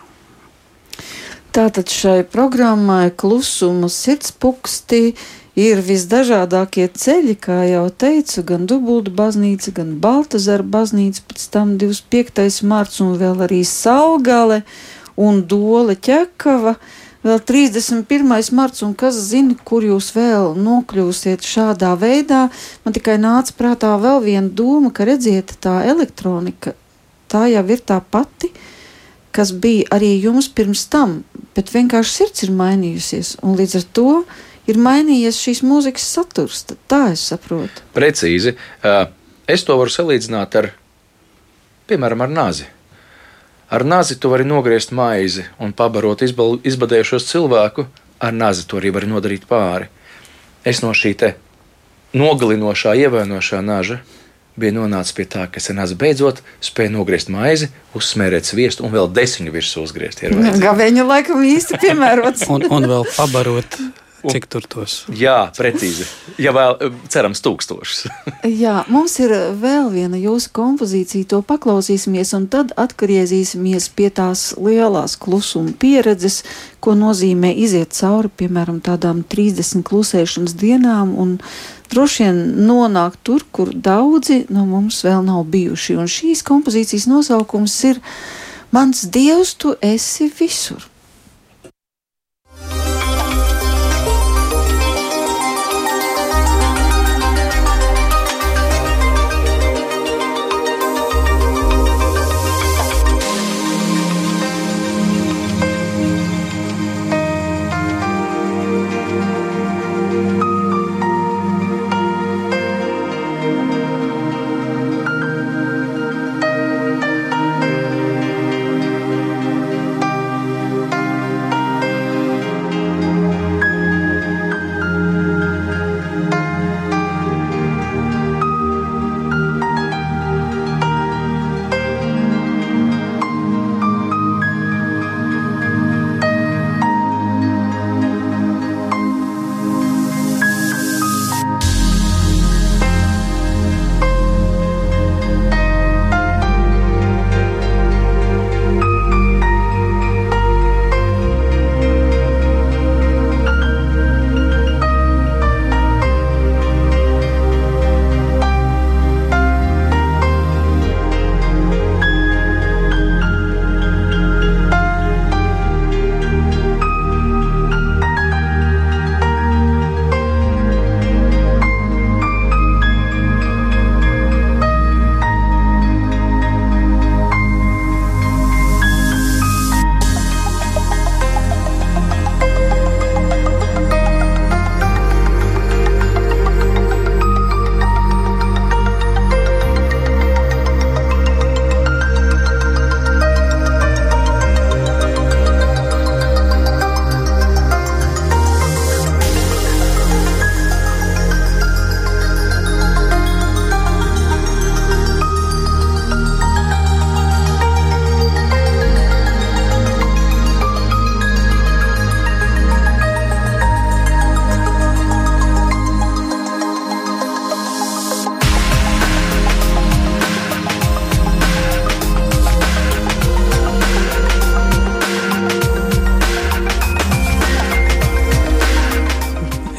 Tātad šai programmai klusuma sirdspuksti ir visdažādākie ceļi, kā jau teicu, gan dubulta baznīca, gan Baltazara baznīca, pēc tam 25. marts un vēl arī Saugale un Dole ķekava. Vēl 31. marts, un kas zina, kur jūs vēl nokļūsiet šādā veidā. Man tikai nāca prātā vēl viena doma, ka redziet, tā elektronika, tā jau ir tā pati, kas bija arī jums pirms tam, bet vienkārši sirds ir mainījusies, un līdz ar to ir mainījies šīs mūzikas saturs. Tā es saprotu. Precīzi. Es to varu salīdzināt ar, piemēram, ar nāzi. Ar nāzi tu vari nogriezt maizi un pabarot izbadējušos cilvēku. Ar nāzi to arī var nodarīt pāri. Es no šī nogalinošā, ievainošā naža bija nonācis pie tā, ka senās beidzot spēja nogriezt maizi, uzsmērēt sviestu un vēl desiņu virsū uzgriezt. Gabeņu laikam īsti piemērots. un, un vēl pabarot Cik tur tos? Jā, precīzi. Ja vēl cerams, tūkstošus. Jā, mums ir vēl viena jūsu kompozīcija, to paklausīsimies, un tad atgriezīsimies pie tās lielās klusuma pieredzes, ko nozīmē iziet cauri, piemēram, tādām 30 klusēšanas dienām, un droši vien nonākt tur, kur daudzi no mums vēl nav bijuši. Un šīs kompozīcijas nosaukums ir Mans Dievs, tu esi visur!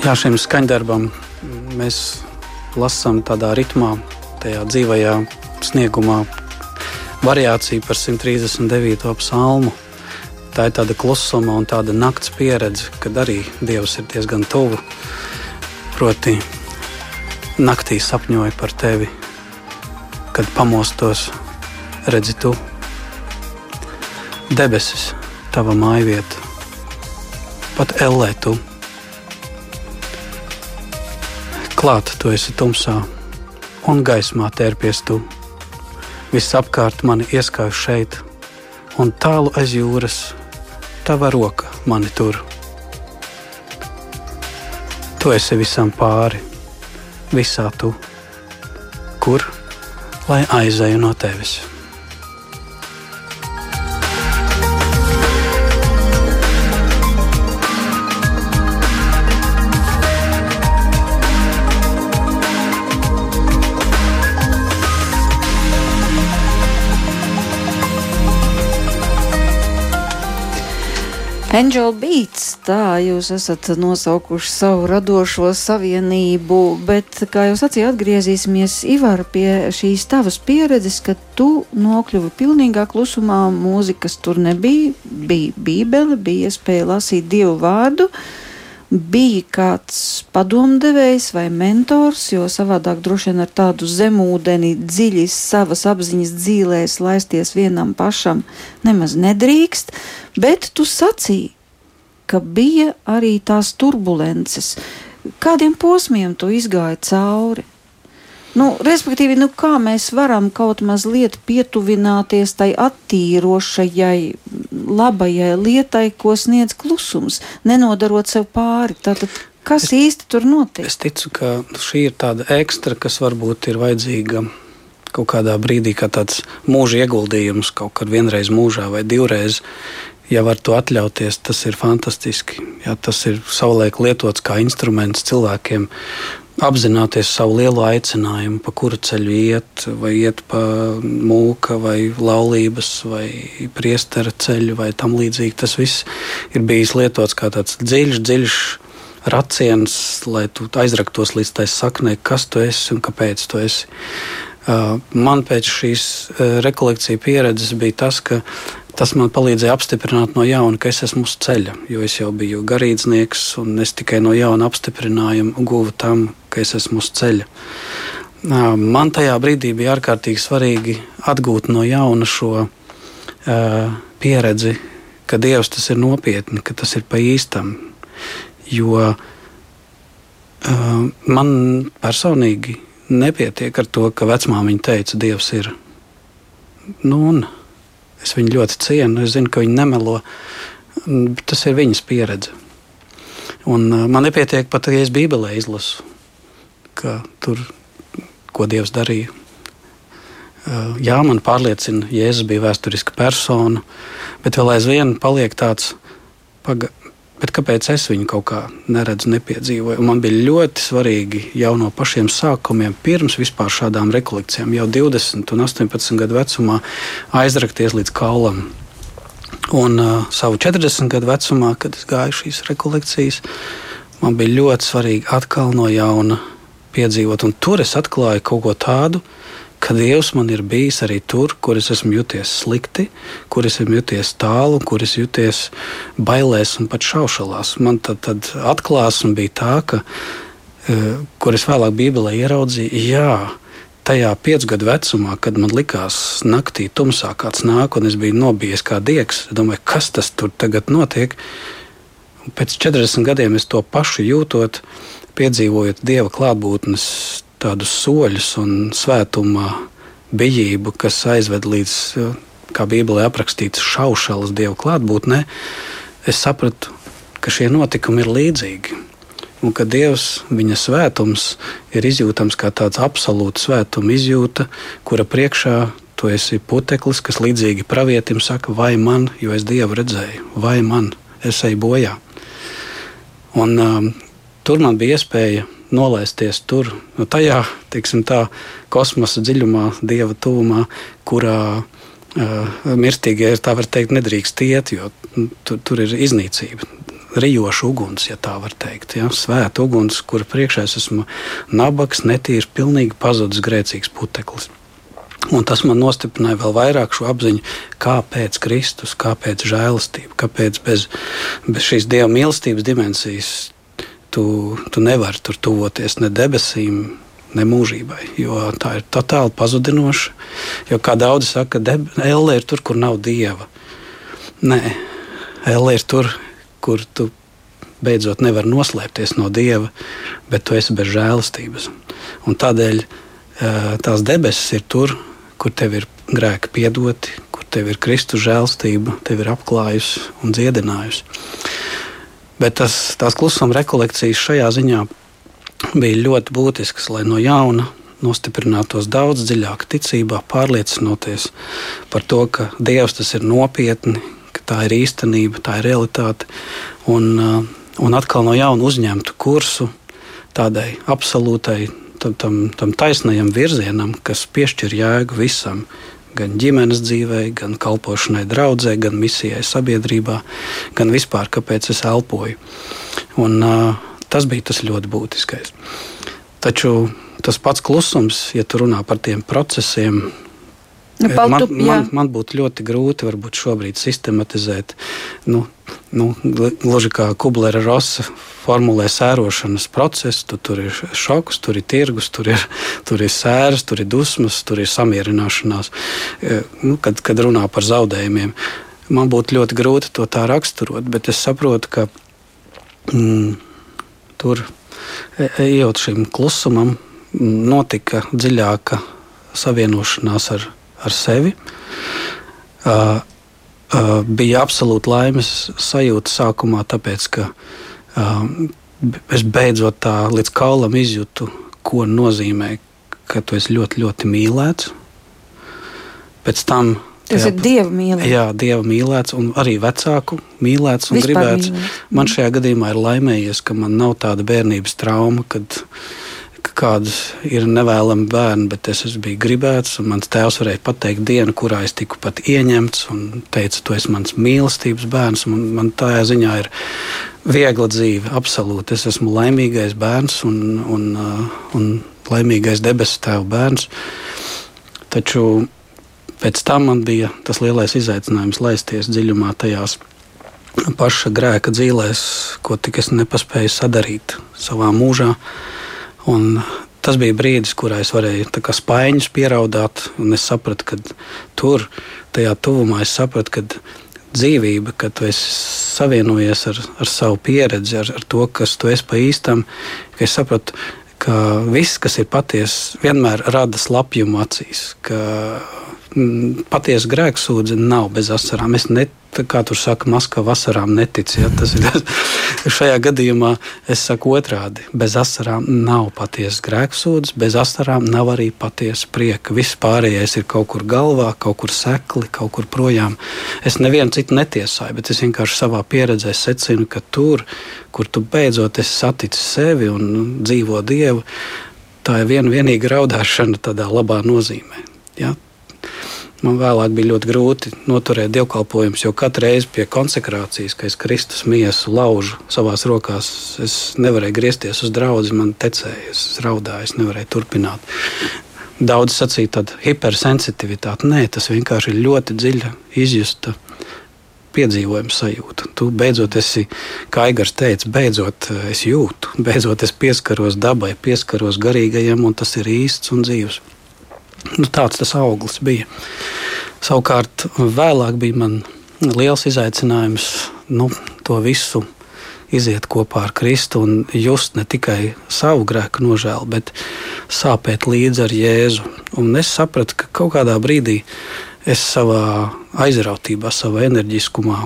Jā, šim skaņdarbam mēs lasām tādā ritmā, tajā dzīvajā sniegumā, variācija par 139. psalmu. Tā ir tāda klusuma un tāda nakts pieredze, kad arī Dievs ir diezgan tuvu. Proti, naktī sapņoju par tevi, kad pamostos, redzi tu debesis, tava mājvieta, pat ellē tu Klāt tu esi tumsā, un gaismā tērpies tu. Viss apkārt mani ieskauj šeit, un tālu aiz jūras tava roka mani tur. Tu esi visam pāri, visā tu, kur lai aizēju no tevis. Angel Beats, tā jūs esat nosaukuši savu radošo savienību, bet, kā jūs sacījāt, atgriezīsimies Ivar pie šīs tavas pieredzes, ka tu nokļuvi pilnīgā klusumā, mūzikas tur nebija, bija bībele, bija iespēja lasīt dievu vārdu, bija kāds padomdevējs vai mentors, jo savādāk droši vien ar tādu zemūdeni dziļi savas apziņas dzīlēs laisties vienam pašam nemaz nedrīkst, Bet tu sacīji, ka bija arī tās turbulences. Kādiem posmiem tu izgāji cauri? Nu, respektīvi, nu, kā mēs varam kaut mazliet pietuvināties tai attīrošajai, labajai lietai, ko sniedz klusums, nenodarot sev pāri. Tātad, kas es, īsti tur notiek? Es ticu, ka šī ir tāda ekstra, kas varbūt ir vajadzīga kaut kādā brīdī, kā tāds mūža ieguldījums, kaut kad vienreiz mūžā vai divreiz ja var to atļauties, tas ir fantastiski. Ja, tas ir savulaik lietots kā instruments cilvēkiem. Apzināties savu lielo aicinājumu, pa kuru ceļu iet, vai iet pa mūka, vai laulības, vai priestera ceļu, vai tam līdzīgi. Tas viss ir bijis lietots kā tāds dziļš, dziļš raciens, lai tu aizraktos līdz tai saknei, kas tu esi un kāpēc tu esi. Uh, man pēc šīs uh, rekolekcijas pieredzes bija tas, ka Tas man palīdzēja apstiprināt no jauna, ka es esmu uz ceļa, jo es jau biju garīdznieks, un es tikai no jauna apstiprinājumu guvu tam, ka es esmu uz ceļa. Man tajā brīdī bija ārkārtīgi svarīgi atgūt no jauna šo pieredzi, ka Dievs tas ir nopietni, ka tas ir pa īstam. Jo man personīgi nepietiek ar to, ka vecmāmiņa teica, Dievs ir. Nu, un, Es viņu ļoti cienu, es zinu, ka viņi nemelo. Tas ir viņas pieredze. Un, man nepietiek pat, ja es Bībelē izlasu, ka tur, ko Dievs darīja. Uh, jā, man pārliecina, Jēzus bija vēsturiska persona, bet vēl aizvien paliek tāds, paga, Bet kāpēc es viņu kaut kā neredzu, nepiedzīvoju? Un man bija ļoti svarīgi jau no pašiem sākumiem, pirms vispār šādām rekolekcijām, jau 20 un 18 gadu vecumā, aizrakties līdz kaulam. Un uh, savu 40 gadu vecumā, kad es gāju šīs rekolekcijas, man bija ļoti svarīgi atkal no jauna piedzīvot. Un tur es atklāju kaut ko tādu, uh, ka Dievs man ir bijis arī tur, kur es esmu juties slikti, kur es esmu juties tālu, kur es juties bailēs un pat šaušalās. Man tad, tad atklāsme bija tā, ka, e, kur es vēlāk Bībelē ieraudzīju, jā, tajā piecgadu vecumā, kad man likās naktī tumsā kāds nāk un es biju nobijies kā diegs, domāju, kas tas tur tagad notiek. Pēc 40 gadiem es to pašu jūtot, piedzīvojot Dieva klātbūtnes tādus soļus un svētumā bijību, kas aizved līdz, kā Bībelē aprakstīts, šaušalas dievu klātbūtnē, es sapratu, ka šie notikumi ir līdzīgi. Un ka Dievs, viņa svētums, ir izjūtams kā tāds absolūts svētuma izjūta, kura priekšā tu esi puteklis, kas līdzīgi pravietim saka, vai man, jo es Dievu redzēju, vai man, es eju bojā. Un, um, tur man bija iespēja nolaisties tur, nu, tajā tā, kosmosa dziļumā, dieva tuvumā, kurā uh, mirstīgie, tā var teikt, nedrīkst iet, jo nu, tur, tur ir iznīcība. Rijoša uguns, ja tā var teikt. Ja? Svēta uguns, kura priekšā es esmu nabaks, netīrs, pilnīgi pazudis grēcīgs puteklis. Un tas man nostiprināja vēl vairāk šo apziņu, kāpēc Kristus, kāpēc žēlastība, kāpēc bez, bez šīs dieva mīlestības dimensijas tu, tu nevari tur tuvoties ne debesīm, ne mūžībai, jo tā ir totāli pazudinoša. Jo kā daudzi saka, elle ir tur, kur nav dieva. Nē, elle ir tur, kur tu beidzot nevari noslēpties no dieva, bet tu esi bez žēlastības. Un tādēļ tās debesis ir tur, kur tev ir grēki piedoti, kur tev ir Kristus žēlstība, tev ir apklājusi un dziedinājusi. Bet tas, tās klusuma rekolekcijas šajā ziņā bija ļoti būtiskas, lai no jauna nostiprinātos daudz dziļāk ticībā, pārliecinoties par to, ka Dievs tas ir nopietni, ka tā ir īstenība, tā ir realitāte, un, uh, un atkal no jauna uzņemtu kursu tādai absolūtai, tam, tam, tam taisnajam virzienam, kas piešķir jēgu visam, gan ģimenes dzīvē, gan kalpošanai draudzē, gan misijai sabiedrībā, gan vispār, kāpēc es elpoju. Un, uh, tas bija tas ļoti būtiskais. Taču tas pats klusums, ja tu runā par tiem procesiem, Nu, paltu, man, man, man būtu ļoti grūti varbūt šobrīd sistematizēt. Nu, nu, gluži kā Kublera Rosa formulē sērošanas procesu, tu, tur ir šoks, tur ir tirgus, tur ir, tur ir sēras, tur ir dusmas, tur ir samierināšanās. Nu, kad, kad runā par zaudējumiem, man būtu ļoti grūti to tā raksturot, bet es saprotu, ka mm, tur, e- ejot šim klusumam, notika dziļāka savienošanās ar ar sevi. Uh, uh, bija absolūti laimes sajūta sākumā, tāpēc ka uh, es beidzot tā līdz kaulam izjūtu, ko nozīmē, ka tu esi ļoti, ļoti mīlēts. Pēc tam Tas tajā- ir dieva mīlestība. Jā, dieva mīlēts, un arī vecāku mīlēts un Vispār gribēts. mīlēts. Man šajā gadījumā ir laimējies, ka man nav tāda bērnības trauma, kad ka kādas ir nevēlami bērni, bet es bijis gribēts, mans tēvs varēja pateikt dienu, kurā es tiku pat ieņemts, un teica, tu esi mans mīlestības bērns. Man, man tajā ziņā ir viegla dzīve, absolūti. Es esmu laimīgais bērns un, un, uh, un laimīgais debesu tēva bērns. Taču pēc tam man bija tas lielais izaicinājums laisties dziļumā tajās paša grēka dzīvēs, ko tik es nepaspēju sadarīt savā mūžā. Un tas bija brīdis, kurā es varēju spaiņus pieraudāt, un es sapratu, ka tur, tajā tuvumā, es sapratu, ka dzīvība, kad tu esi savienojies ar, ar savu pieredzi, ar, ar to, kas tu esi pa īstam, ka es sapratu, ka viss, kas ir patiesa, vienmēr rada slapjumu acīs. Ka patiesa grēksūdze nav bez asarām. Es ne, kā tur saka, Maskava vasarām netic. Ja? Tas ir tas. Šajā gadījumā es saku otrādi. Bez asarām nav patiesa grēksūdzes, bez asarām nav arī patiesa prieka. Viss pārējais ir kaut kur galvā, kaut kur sekli, kaut kur projām. Es nevienu citu netiesāju, bet es vienkārši savā pieredzē secinu, ka tur, kur tu beidzot esi saticis sevi un dzīvo Dievu, tā ir viena vienīga raudāšana tādā labā nozīmē. Ja? Man vēlāk bija ļoti grūti noturēt dievkalpojumus, jo katru reizi pie konsekrācijas, kad es Kristus miesu laužu savā rokās, es nevarēju griezties uz draugu, man tecēja, es raudāju, es nevarēju turpināt. Daudz sacīja, tāda hipersensitivitāte. Nē, tas vienkārši ir ļoti dziļa izjusta piedzīvojuma sajūta. Tu beidzot esi, kā Aigars teica, beidzot eh, es jūtu, beidzot es pieskaros dabai, pieskaros garīgajam, un tas ir īsts un dzīves. Nu, tāds tas auglis bija. Savukārt, vēlāk bija man liels izaicinājums nu, to visu iziet kopā ar Kristu un just ne tikai savu grēku nožēlu, bet sāpēt līdzi ar Jēzu. Un es sapratu, ka kaut kādā brīdī es savā aizrautībā, savā enerģiskumā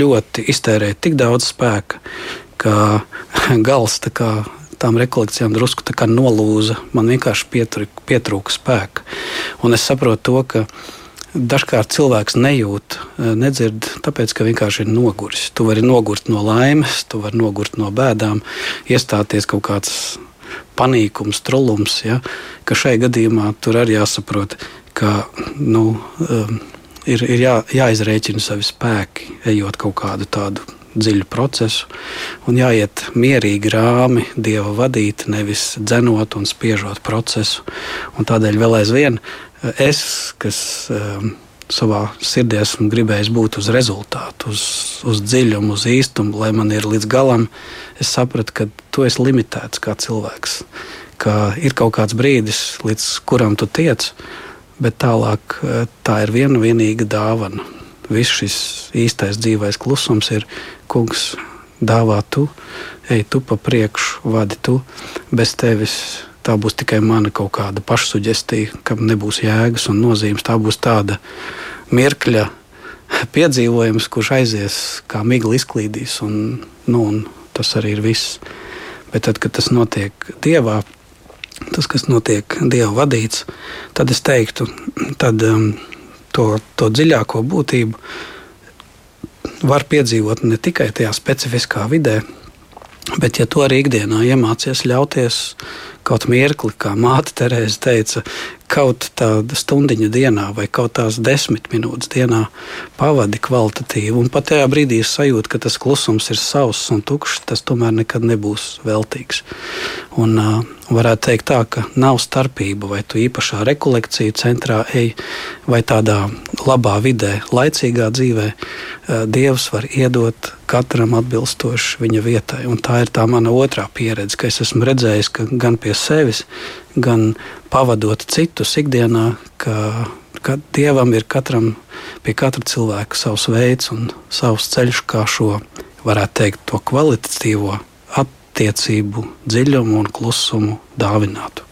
ļoti iztērēju tik daudz spēka, ka gals tā kā tām rekolekcijām drusku nolūza. Man vienkārši pietrūka, pietrūka spēka. Un es saprotu to, ka dažkārt cilvēks nejūt, nedzird, tāpēc ka vienkārši ir noguris. Tu vari nogurt no laimes, tu vari nogurt no bēdām, iestāties kaut kāds panīkums, trolums. Ja? Ka šai gadījumā tur arī jāsaprot, ka nu, um, ir, ir jā, jāizrēķina savi spēki, ejot kaut kādu tādu dziļu procesu, un jāiet mierīgi rāmi, dieva vadīt, nevis dzenot un spiežot procesu. Un tādēļ vēl aizvien es, kas um, savā sirdī esmu gribējis būt uz rezultātu, uz, uz dziļumu, uz īstumu, lai man ir līdz galam, es sapratu, ka tu esi limitēts kā cilvēks, ka ir kaut kāds brīdis, līdz kuram tu tiec, bet tālāk tā ir viena vienīga dāvana viss šis īstais dzīvais klusums ir kungs, dāvā tu, ej tu pa priekšu, vadi tu. Bez tevis tā būs tikai mana kaut kāda pašsugestija, kam nebūs jēgas un nozīmes. Tā būs tāda mirkļa piedzīvojums, kurš aizies kā migla izklīdīs, un, nu, un tas arī ir viss. Bet tad, kad tas notiek dievā, tas, kas notiek dieva vadīts, tad es teiktu, tad. Um, to, to dziļāko būtību var piedzīvot ne tikai tajā specifiskā vidē, bet ja to arī ikdienā iemācies ļauties kaut mirkli, kā māte Terēze teica, kaut tāda stundiņa dienā vai kaut tās desmit minūtes dienā pavadi kvalitatīvi. Un pat tajā brīdī es sajūtu, ka tas klusums ir savs un tukšs, tas tomēr nekad nebūs veltīgs. Un, uh, varētu teikt tā, ka nav starpība, vai tu īpašā rekolekcija centrā ej, vai tādā labā vidē, laicīgā dzīvē. Uh, Dievs var iedot katram atbilstoši viņa vietai. Un tā ir tā mana otrā pieredze, ka es esmu redzējis, ka gan pie sevis, gan pavadot citus ikdienā, ka, ka Dievam ir katram, pie katra cilvēka savs veids un savs ceļš, kā šo, varētu teikt, to kvalitatīvo attiecību dziļumu un klusumu dāvinātu.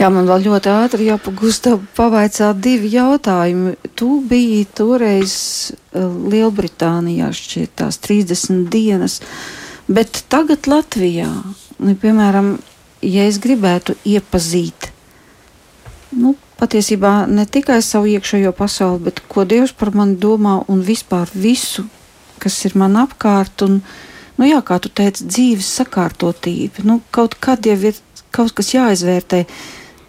Jā, man vēl ļoti ātri jāpagūst pavaicāt divi jautājumi. Tu biji toreiz eh, Lielbritānijā šķiet tās 30 dienas, bet tagad Latvijā, nu, piemēram, ja es gribētu iepazīt, nu, patiesībā ne tikai savu iekšējo pasauli, bet ko Dievs par mani domā un vispār visu, kas ir man apkārt, un, nu, jā, kā tu teici, dzīves sakārtotība, nu, kaut kad jau ir kaut kas jāizvērtē.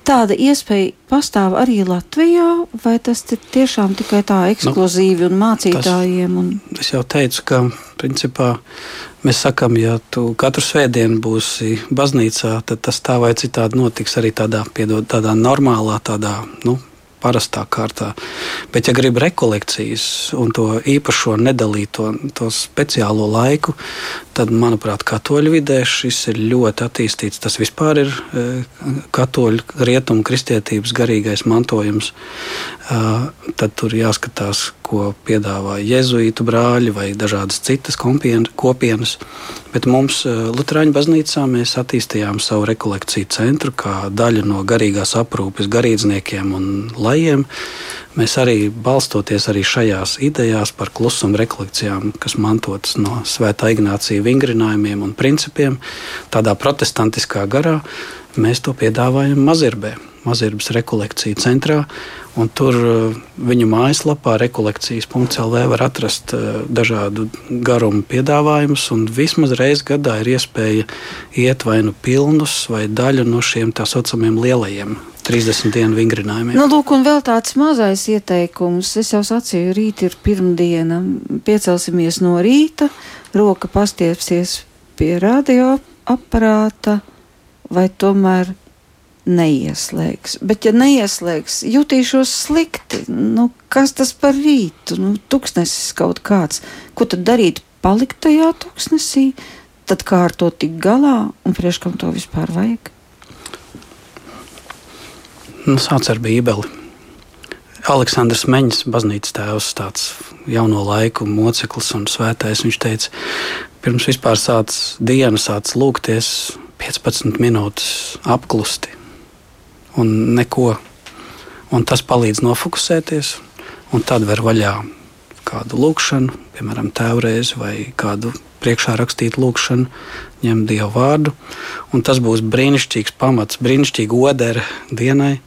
Tāda iespēja pastāv arī Latvijā, vai tas ir tiešām tikai tā ekskluzīvi nu, un mācītājiem? Un... Es jau teicu, ka principā mēs sakām, ja tu katru svētdienu būsi baznīcā, tad tas tā vai citādi notiks arī tādā, piedod, tādā normālā, tādā, nu, parastā kārtā. Bet, ja grib rekolekcijas un to īpašo nedalīto, to speciālo laiku, tad, manuprāt, katoļu vidē šis ir ļoti attīstīts. Tas vispār ir e, katoļu rietumu kristietības garīgais mantojums. Tad tur jāskatās, ko piedāvā jēzuītu brāļi vai dažādas citas kopienas. Bet mums Lutāņu baznīcā mēs attīstījām savu rekolekciju centru kā daļu no garīgās aprūpes garīdzniekiem un lajiem. Mēs arī balstoties arī šajās idejās par klusuma rekolekcijām, kas mantotas no Svētā Ignācija vingrinājumiem un principiem, tādā protestantiskā garā, mēs to piedāvājam Mazirbē, Mazirbas rekolekciju centrā. Un tur uh, viņu mājaslapā, rekolekcijas.cl. var atrast uh, dažādu garumu piedāvājumus, un vismaz reizes gadā ir iespēja iet vai nu pilnus, vai daļu no šiem tā saucamiem lielajiem 30 dienu vingrinājumiem. Nu, lūk, un vēl tāds mazais ieteikums. Es jau sacīju, rīt ir pirmdiena. Piecelsimies no rīta, roka pastiepsies pie radioaparāta, vai tomēr neieslēgs. Bet, ja neieslēgs, jutīšos slikti. Nu, kas tas par rītu? Nu, tuksnesis kaut kāds. Ko tad darīt? Palikt tajā tuksnesī, tad kā ar to tik galā un priekš kam to vispār vajag? Nu, sāc ar Bībeli. Aleksandrs Meņš, baznīcas tēvs, tāds jauno laiku moceklis un svētais. Viņš teica, pirms vispār sāc dienu, sāc lūgties 15 minūtes apklusti un neko. Un tas palīdz nofokusēties, un tad ver vaļā kādu lūkšanu, piemēram, tēvreizi vai kādu priekšā rakstītu lūkšanu, ņem Dievu vārdu, tas būs brīnišķīgs pamats, brīnišķīga odera dienai.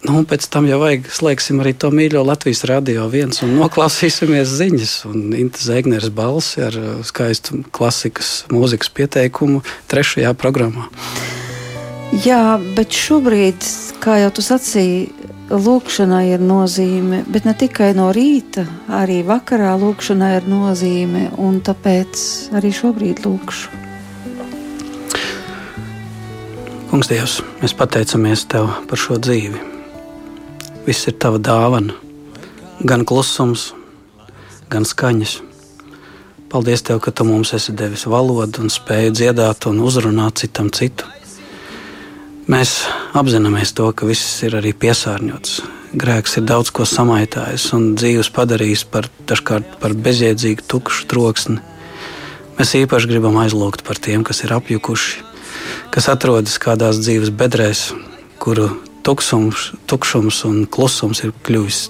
Nu, pēc tam jau vajag slēgsim arī to mīļo Latvijas radio viens un noklausīsimies ziņas. Un Inta Zēgneres balsi ar skaistu klasikas mūzikas pieteikumu trešajā programmā. Jā, bet šobrīd, kā jau tu sacīji, lūkšanai ir nozīme, bet ne tikai no rīta, arī vakarā lūkšanai ir nozīme, un tāpēc arī šobrīd lūkšu. Kungs, Dievs, mēs pateicamies Tev par šo dzīvi. Viss ir Tava dāvana, gan klusums, gan skaņas. Paldies Tev, ka Tu mums esi devis valodu un spēju dziedāt un uzrunāt citam citu. Mēs apzināmies to, ka viss ir arī piesārņots. Grēks ir daudz ko samaitājis un dzīves padarījis par, par bezjēdzīgu, tukšu troksni. Mēs īpaši gribam aizlūgt par tiem, kas ir apjukuši, kas atrodas kādās dzīves bedrēs, kuru tuksums, tukšums un klusums ir kļuvis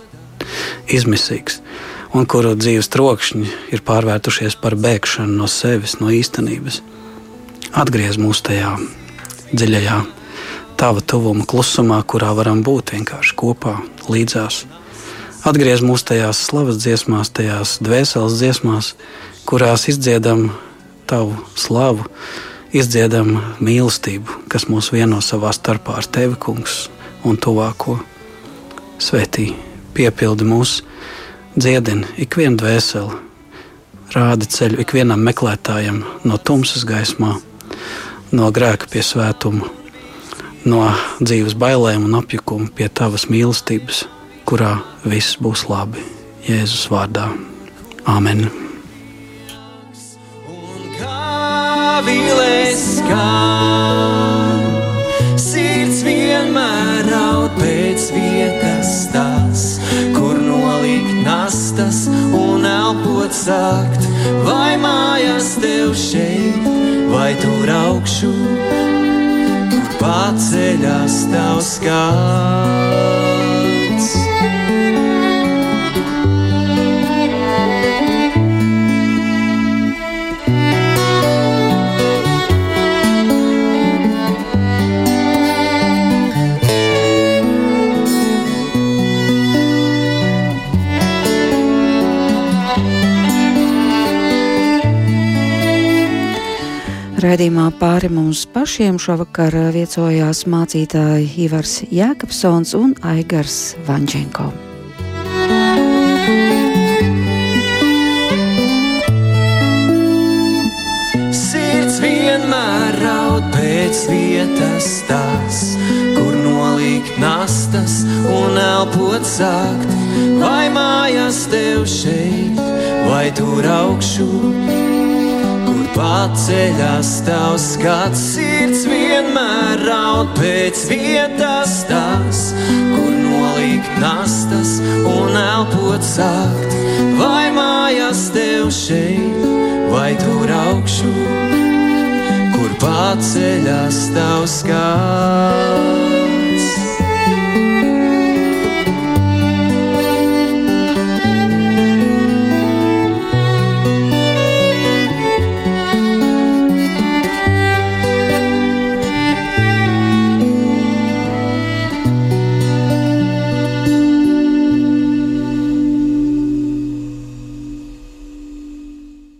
izmisīgs, un kuru dzīves trokšņi ir pārvērtušies par bēgšanu no sevis, no īstenības. Atgriez mūs tajā dziļajā tava tuvuma klusumā, kurā varam būt vienkārši kopā, līdzās. Atgriez mūs tajās slavas dziesmās, tajās dvēseles dziesmās, kurās izdziedam tavu slavu, izdziedam mīlestību, kas mūs vieno savā starpā ar tevi, kungs, un tuvāko. Svētī, piepildi mūs, dziedini ikvienu dvēseli, rādi ceļu ikvienam meklētājam no tumsas gaismā, no grēka pie svētuma, no dzīves bailēm un apjukuma pie tavas mīlestības, kurā viss būs labi. Jēzus vārdā. Āmen! Vilēs kā sirds sākt. Vai mājas tev šeit, vai tur augšu, kur paceļās tavs skats. Raidījumā pāri mums pašiem šovakar viesojās mācītāji Ivars Jēkabsons un Aigars Vančenko. Sirds vienmēr raud pēc vietas tās, kur nolikt nastas un elpot sākt. Vai mājās tev šeit, vai tur augšu, kur paceļās tavs skats. Sirds vienmēr raud pēc vietas tās, kur nolikt nastas un elpot sākt. Vai mājās tev šeit, vai tur augšu, kur paceļās tavs